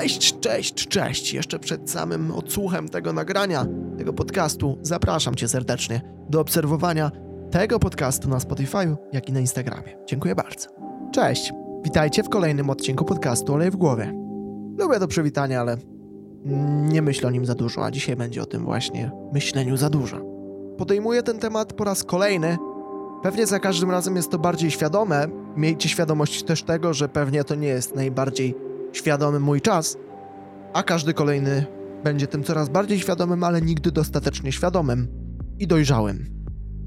Cześć, cześć, cześć. Jeszcze przed samym odsłuchem tego nagrania, tego podcastu, zapraszam Cię serdecznie do obserwowania tego podcastu na Spotify, jak i na Instagramie. Dziękuję bardzo. Cześć, witajcie w kolejnym odcinku podcastu Olej w głowie. Lubię to przywitanie, ale nie myślę o nim za dużo, a dzisiaj będzie o tym właśnie myśleniu za dużo. Podejmuję ten temat po raz kolejny. Pewnie za każdym razem jest to bardziej świadome. Miejcie świadomość też tego, że pewnie to nie jest najbardziej świadomy mój czas, a każdy kolejny będzie tym coraz bardziej świadomym, ale nigdy dostatecznie świadomym i dojrzałym.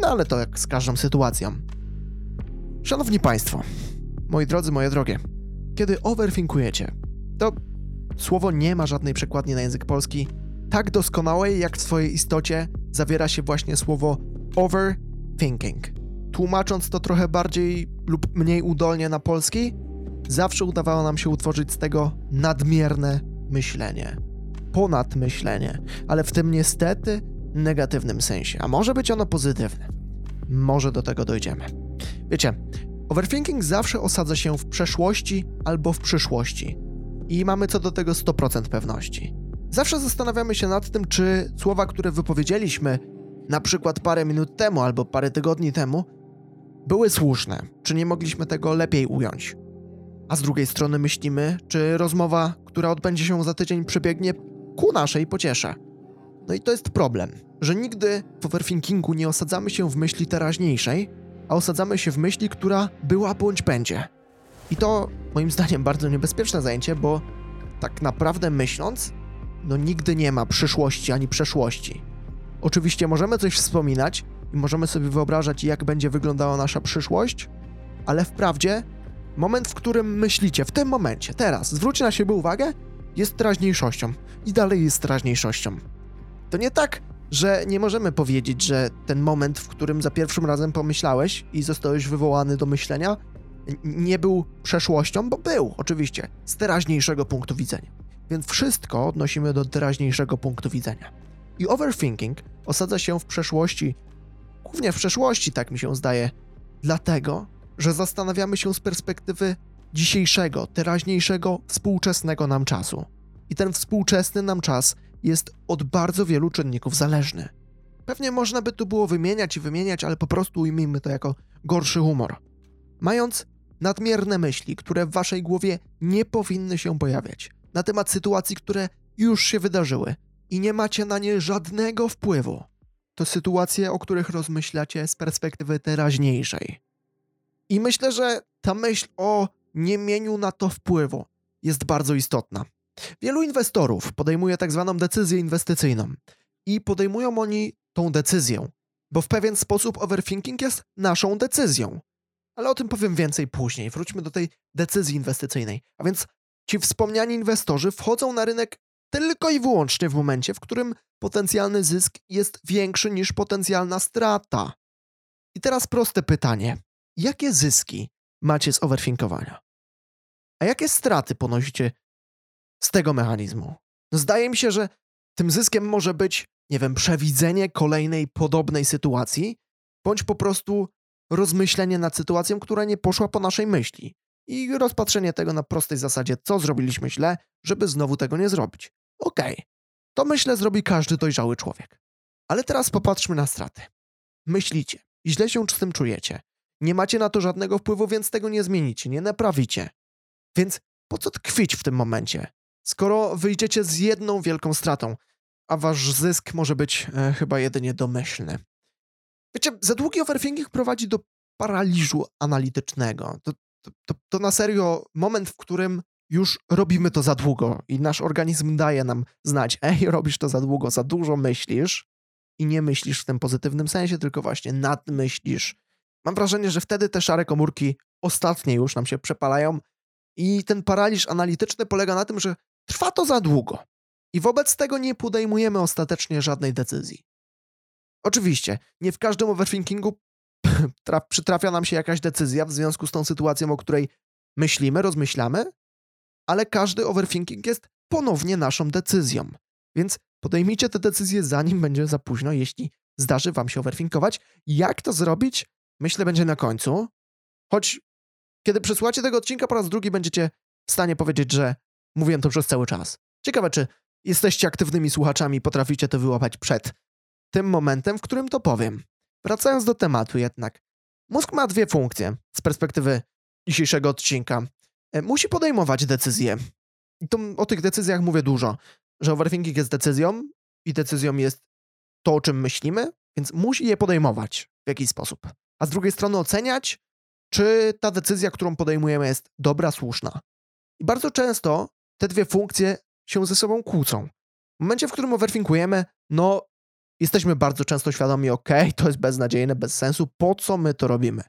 No ale to jak z każdą sytuacją. Szanowni Państwo, moi drodzy, moje drogie, kiedy overthinkujecie, to słowo nie ma żadnej przekładni na język polski tak doskonałej, jak w swojej istocie zawiera się właśnie słowo overthinking. Tłumacząc to trochę bardziej lub mniej udolnie na polski, zawsze udawało nam się utworzyć z tego nadmierne myślenie. Ponadmyślenie, ale w tym niestety negatywnym sensie. A może być ono pozytywne. Może do tego dojdziemy. Wiecie, overthinking zawsze osadza się w przeszłości albo w przyszłości. I mamy co do tego 100% pewności. Zawsze zastanawiamy się nad tym, czy słowa, które wypowiedzieliśmy, na przykład parę minut temu albo parę tygodni temu, były słuszne, czy nie mogliśmy tego lepiej ująć. A z drugiej strony myślimy, czy rozmowa, która odbędzie się za tydzień, przebiegnie ku naszej pociesze. No i to jest problem, że nigdy w overthinkingu nie osadzamy się w myśli teraźniejszej, a osadzamy się w myśli, która była bądź będzie. I to moim zdaniem bardzo niebezpieczne zajęcie, bo tak naprawdę myśląc, no nigdy nie ma przyszłości ani przeszłości. Oczywiście możemy coś wspominać i możemy sobie wyobrażać, jak będzie wyglądała nasza przyszłość, ale wprawdzie moment, w którym myślicie, w tym momencie, teraz, zwróćcie na siebie uwagę, jest teraźniejszością i dalej jest teraźniejszością. To nie tak, że nie możemy powiedzieć, że ten moment, w którym za pierwszym razem pomyślałeś i zostałeś wywołany do myślenia, nie był przeszłością, bo był, oczywiście, z teraźniejszego punktu widzenia. Więc wszystko odnosimy do teraźniejszego punktu widzenia. I overthinking osadza się w przeszłości, głównie w przeszłości, tak mi się zdaje, dlatego, że zastanawiamy się z perspektywy dzisiejszego, teraźniejszego, współczesnego nam czasu. I ten współczesny nam czas jest od bardzo wielu czynników zależny. Pewnie można by tu było wymieniać i wymieniać, ale po prostu ujmijmy to jako gorszy humor. Mając nadmierne myśli, które w waszej głowie nie powinny się pojawiać, na temat sytuacji, które już się wydarzyły i nie macie na nie żadnego wpływu, to sytuacje, o których rozmyślacie z perspektywy teraźniejszej. I myślę, że ta myśl o nie mieniu na to wpływu jest bardzo istotna. Wielu inwestorów podejmuje tak zwaną decyzję inwestycyjną i podejmują oni tą decyzję, bo w pewien sposób overthinking jest naszą decyzją. Ale o tym powiem więcej później. Wróćmy do tej decyzji inwestycyjnej. A więc ci wspomniani inwestorzy wchodzą na rynek tylko i wyłącznie w momencie, w którym potencjalny zysk jest większy niż potencjalna strata. I teraz proste pytanie: jakie zyski macie z overthinkowania? A jakie straty ponosicie z tego mechanizmu? Zdaje mi się, że tym zyskiem może być, nie wiem, przewidzenie kolejnej podobnej sytuacji, bądź po prostu rozmyślenie nad sytuacją, która nie poszła po naszej myśli i rozpatrzenie tego na prostej zasadzie, co zrobiliśmy źle, żeby znowu tego nie zrobić. Okej, okay. to myślę zrobi każdy dojrzały człowiek. Ale teraz popatrzmy na straty. Myślicie, źle się z tym czujecie, nie macie na to żadnego wpływu, więc tego nie zmienicie, nie naprawicie. Więc po co tkwić w tym momencie, skoro wyjdziecie z jedną wielką stratą, a wasz zysk może być e, chyba jedynie domyślny. Wiecie, za długi overthinking prowadzi do paraliżu analitycznego. To, to, to, to na serio moment, w którym już robimy to za długo i nasz organizm daje nam znać, ej, robisz to za długo, za dużo myślisz i nie myślisz w tym pozytywnym sensie, tylko właśnie nadmyślisz, Mam wrażenie, że wtedy te szare komórki ostatnie już nam się przepalają i ten paraliż analityczny polega na tym, że trwa to za długo i wobec tego nie podejmujemy ostatecznie żadnej decyzji. Oczywiście, nie w każdym overthinkingu przytrafia nam się jakaś decyzja w związku z tą sytuacją, o której myślimy, rozmyślamy, ale każdy overthinking jest ponownie naszą decyzją. Więc podejmijcie te decyzje zanim będzie za późno, jeśli zdarzy wam się overthinkować. Jak to zrobić? Myślę, będzie na końcu. Choć kiedy przesłuchacie tego odcinka po raz drugi, będziecie w stanie powiedzieć, że mówiłem to przez cały czas. Ciekawe, czy jesteście aktywnymi słuchaczami i potraficie to wyłapać przed tym momentem, w którym to powiem. Wracając do tematu jednak. Mózg ma dwie funkcje z perspektywy dzisiejszego odcinka. E, musi podejmować decyzje. I to, o tych decyzjach mówię dużo, że overthinking jest decyzją i decyzją jest to, o czym myślimy, więc musi je podejmować w jakiś sposób. A z drugiej strony oceniać, czy ta decyzja, którą podejmujemy, jest dobra, słuszna. I bardzo często te dwie funkcje się ze sobą kłócą. W momencie, w którym overthinkujemy, no jesteśmy bardzo często świadomi, ok, to jest beznadziejne, bez sensu, po co my to robimy?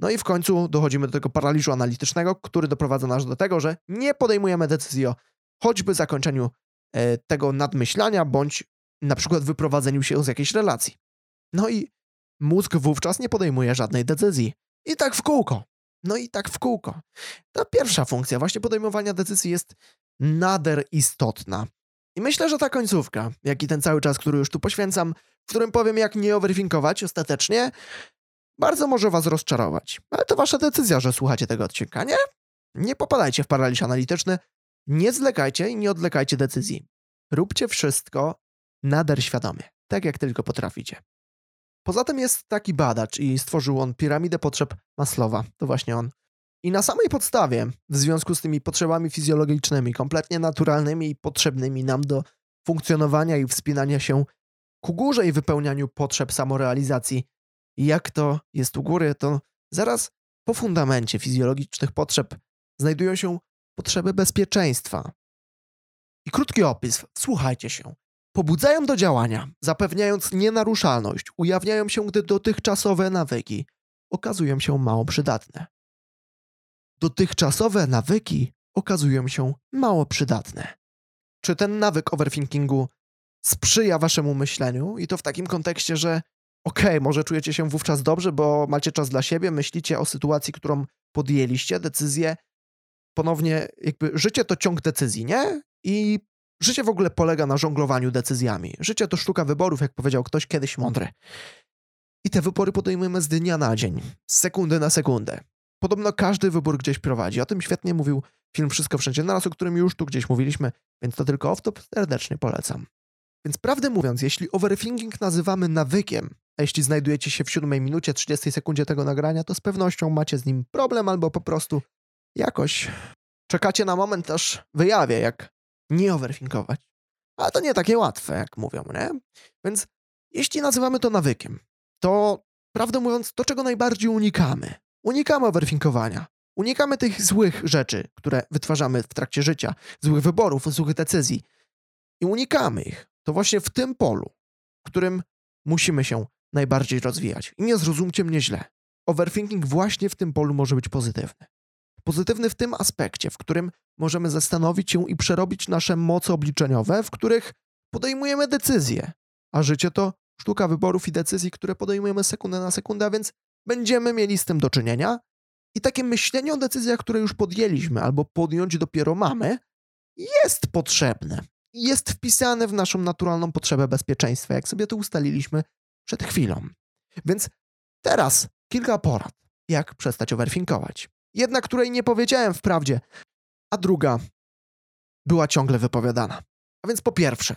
No i w końcu dochodzimy do tego paraliżu analitycznego, który doprowadza nas do tego, że nie podejmujemy decyzji o choćby zakończeniu e, tego nadmyślania, bądź na przykład wyprowadzeniu się z jakiejś relacji. No i mózg wówczas nie podejmuje żadnej decyzji. I tak w kółko. No i tak w kółko. Ta pierwsza funkcja, właśnie podejmowania decyzji, jest nader istotna. I myślę, że ta końcówka, jak i ten cały czas, który już tu poświęcam, w którym powiem, jak nie overthinkować ostatecznie, bardzo może was rozczarować. Ale to wasza decyzja, że słuchacie tego odcinka, nie? Nie popadajcie w paraliż analityczny, nie zlekajcie i nie odlekajcie decyzji. Róbcie wszystko nader świadomie, tak jak tylko potraficie. Poza tym jest taki badacz i stworzył on piramidę potrzeb Maslowa. To właśnie on. I na samej podstawie, w związku z tymi potrzebami fizjologicznymi, kompletnie naturalnymi i potrzebnymi nam do funkcjonowania i wspinania się ku górze i wypełnianiu potrzeb samorealizacji, jak to jest u góry, to zaraz po fundamencie fizjologicznych potrzeb znajdują się potrzeby bezpieczeństwa. I krótki opis, słuchajcie się. Pobudzają do działania, zapewniając nienaruszalność, ujawniają się, gdy dotychczasowe nawyki okazują się mało przydatne. Dotychczasowe nawyki okazują się mało przydatne. Czy ten nawyk overthinkingu sprzyja waszemu myśleniu? I to w takim kontekście, że okej, okay, może czujecie się wówczas dobrze, bo macie czas dla siebie, myślicie o sytuacji, którą podjęliście, decyzję. Ponownie, jakby życie to ciąg decyzji, nie? I życie w ogóle polega na żonglowaniu decyzjami. Życie to sztuka wyborów, jak powiedział ktoś kiedyś mądry. I te wybory podejmujemy z dnia na dzień, z sekundy na sekundę. Podobno każdy wybór gdzieś prowadzi. O tym świetnie mówił film Wszystko Wszędzie Naraz, o którym już tu gdzieś mówiliśmy, więc to tylko off-top serdecznie polecam. Więc prawdę mówiąc, jeśli overthinking nazywamy nawykiem, a jeśli znajdujecie się w 7 minucie 30 sekundzie tego nagrania, to z pewnością macie z nim problem albo po prostu jakoś czekacie na moment, aż wyjawię, jak nie overthinkować. Ale to nie takie łatwe, jak mówią, nie? Więc jeśli nazywamy to nawykiem, to prawdę mówiąc, to czego najbardziej unikamy. Unikamy overthinkowania. Unikamy tych złych rzeczy, które wytwarzamy w trakcie życia, złych wyborów, złych decyzji. I unikamy ich. To właśnie w tym polu, w którym musimy się najbardziej rozwijać. I nie zrozumcie mnie źle. Overthinking właśnie w tym polu może być pozytywny. Pozytywny w tym aspekcie, w którym możemy zastanowić się i przerobić nasze moce obliczeniowe, w których podejmujemy decyzje. A życie to sztuka wyborów i decyzji, które podejmujemy sekundę na sekundę, a więc będziemy mieli z tym do czynienia. I takie myślenie o decyzjach, które już podjęliśmy albo podjąć dopiero mamy, jest potrzebne. Jest wpisane w naszą naturalną potrzebę bezpieczeństwa, jak sobie to ustaliliśmy przed chwilą. Więc teraz kilka porad, jak przestać overthinkować. Jedna, której nie powiedziałem wprawdzie, a druga była ciągle wypowiadana. A więc po pierwsze,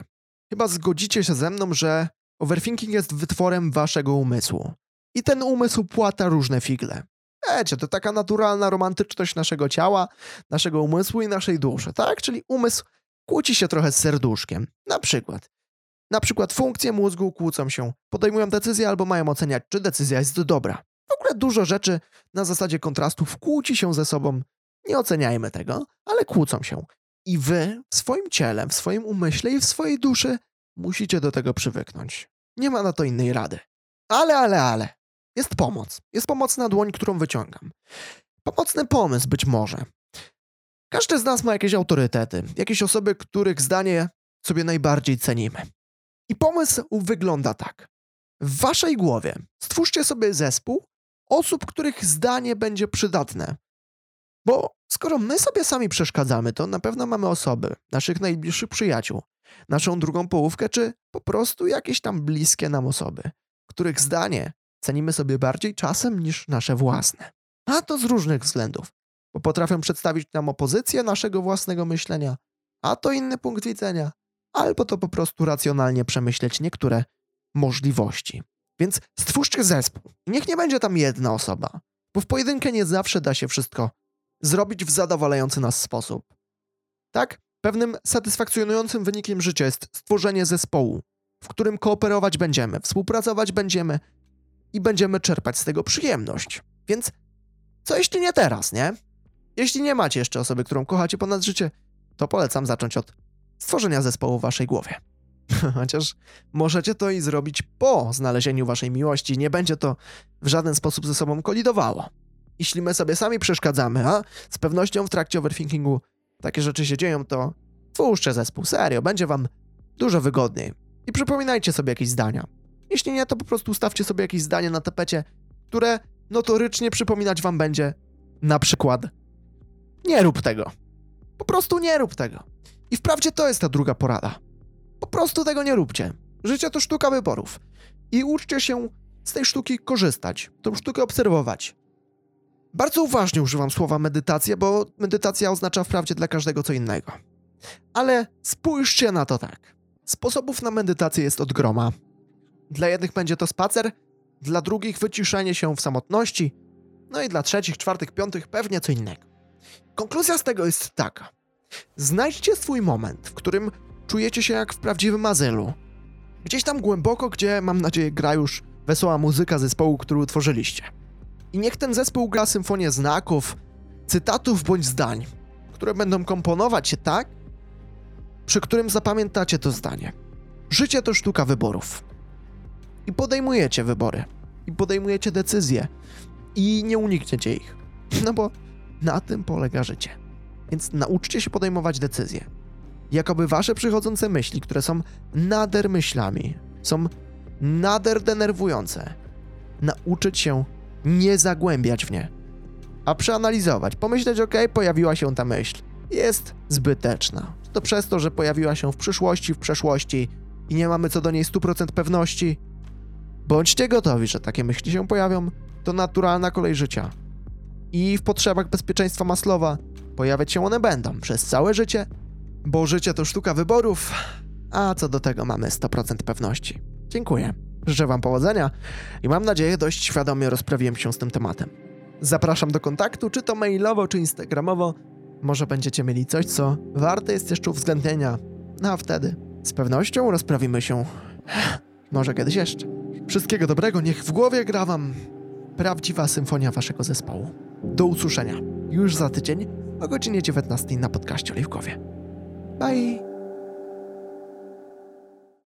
chyba zgodzicie się ze mną, że overthinking jest wytworem waszego umysłu. I ten umysł płata różne figle. Wiecie, to taka naturalna romantyczność naszego ciała, naszego umysłu i naszej duszy, tak? Czyli umysł kłóci się trochę z serduszkiem. Na przykład. Na przykład funkcje mózgu kłócą się, podejmują decyzje albo mają oceniać, czy decyzja jest dobra. Dużo rzeczy na zasadzie kontrastów kłóci się ze sobą. Nie oceniajmy tego, ale kłócą się. I wy w swoim ciele, w swoim umyśle i w swojej duszy musicie do tego przywyknąć. Nie ma na to innej rady. Ale, ale, ale. Jest pomoc. Jest pomocna dłoń, którą wyciągam. Pomocny pomysł być może. Każdy z nas ma jakieś autorytety, jakieś osoby, których zdanie sobie najbardziej cenimy. I pomysł wygląda tak. W waszej głowie stwórzcie sobie zespół osób, których zdanie będzie przydatne. Bo skoro my sobie sami przeszkadzamy, to na pewno mamy osoby, naszych najbliższych przyjaciół, naszą drugą połówkę, czy po prostu jakieś tam bliskie nam osoby, których zdanie cenimy sobie bardziej czasem niż nasze własne. A to z różnych względów. bo potrafią przedstawić nam opozycję naszego własnego myślenia, a to inny punkt widzenia, albo to po prostu racjonalnie przemyśleć niektóre możliwości. Więc stwórzcie zespół. Niech nie będzie tam jedna osoba, bo w pojedynkę nie zawsze da się wszystko zrobić w zadowalający nas sposób. Tak? Pewnym satysfakcjonującym wynikiem życia jest stworzenie zespołu, w którym kooperować będziemy, współpracować będziemy i będziemy czerpać z tego przyjemność. Więc co jeśli nie teraz, nie? Jeśli nie macie jeszcze osoby, którą kochacie ponad życie, to polecam zacząć od stworzenia zespołu w waszej głowie. Chociaż możecie to i zrobić po znalezieniu waszej miłości, nie będzie to w żaden sposób ze sobą kolidowało. Jeśli my sobie sami przeszkadzamy, a z pewnością w trakcie overthinkingu takie rzeczy się dzieją, to twórzcie zespół, serio, będzie wam dużo wygodniej. I przypominajcie sobie jakieś zdania. Jeśli nie, to po prostu ustawcie sobie jakieś zdanie na tapecie, które notorycznie przypominać wam będzie na przykład nie rób tego. Po prostu nie rób tego. I wprawdzie to jest ta druga porada. Po prostu tego nie róbcie. Życie to sztuka wyborów. I uczcie się z tej sztuki korzystać, tą sztukę obserwować. Bardzo uważnie używam słowa medytacja, bo medytacja oznacza wprawdzie dla każdego co innego. Ale spójrzcie na to tak. Sposobów na medytację jest od groma. Dla jednych będzie to spacer, dla drugich wyciszenie się w samotności, no i dla trzecich, czwartych, piątych pewnie co innego. Konkluzja z tego jest taka. Znajdźcie swój moment, w którym czujecie się jak w prawdziwym azylu. Gdzieś tam głęboko, gdzie mam nadzieję gra już wesoła muzyka zespołu, który utworzyliście. I niech ten zespół gra symfonię znaków, cytatów bądź zdań, które będą komponować się tak, przy którym zapamiętacie to zdanie. Życie to sztuka wyborów. I podejmujecie wybory. I podejmujecie decyzje. I nie unikniecie ich. No bo na tym polega życie. Więc nauczcie się podejmować decyzje. Jakoby wasze przychodzące myśli, które są nader myślami, są nader denerwujące, nauczyć się nie zagłębiać w nie, a przeanalizować, pomyśleć, ok, pojawiła się ta myśl, jest zbyteczna. To przez to, że pojawiła się w przyszłości, w przeszłości i nie mamy co do niej 100% pewności. Bądźcie gotowi, że takie myśli się pojawią, to naturalna kolej życia. I w potrzebach bezpieczeństwa Maslowa pojawiać się one będą przez całe życie, bo życie to sztuka wyborów, a co do tego mamy 100% pewności. Dziękuję. Życzę Wam powodzenia i mam nadzieję dość świadomie rozprawiłem się z tym tematem. Zapraszam do kontaktu, czy to mailowo, czy instagramowo. Może będziecie mieli coś, co warte jest jeszcze uwzględnienia. No a wtedy z pewnością rozprawimy się może kiedyś jeszcze. Wszystkiego dobrego, niech w głowie gra Wam prawdziwa symfonia Waszego zespołu. Do usłyszenia już za tydzień o godzinie 19 na podcaście Oliwkowie. Bye!